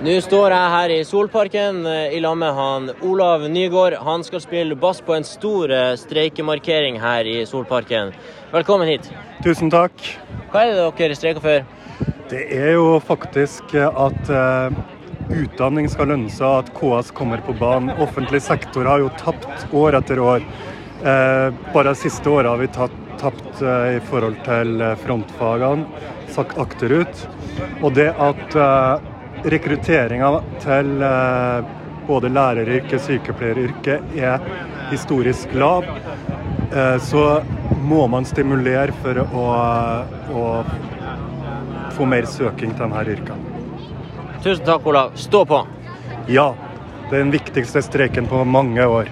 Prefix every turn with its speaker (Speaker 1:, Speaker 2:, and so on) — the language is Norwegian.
Speaker 1: Nå står jeg her i Solparken eh, i lag med han Olav Nygaard. Han skal spille bass på en stor eh, streikemarkering her i Solparken. Velkommen hit.
Speaker 2: Tusen takk.
Speaker 1: Hva er det dere streiker for?
Speaker 2: Det er jo faktisk at uh, utdanning skal lønne seg, at KS kommer på banen. Offentlig sektor har jo tapt år etter år. Uh, bare de siste åra har vi tatt, tapt eh, i forhold til eh, frontfagene, sagt akterut. Og det at eh, rekrutteringa til eh, både læreryrket, og sykepleieryrket er historisk lav, eh, så må man stimulere for å, å få mer søking til denne yrkene.
Speaker 1: Tusen takk, Olav. Stå på!
Speaker 2: Ja, det er den viktigste streiken på mange år.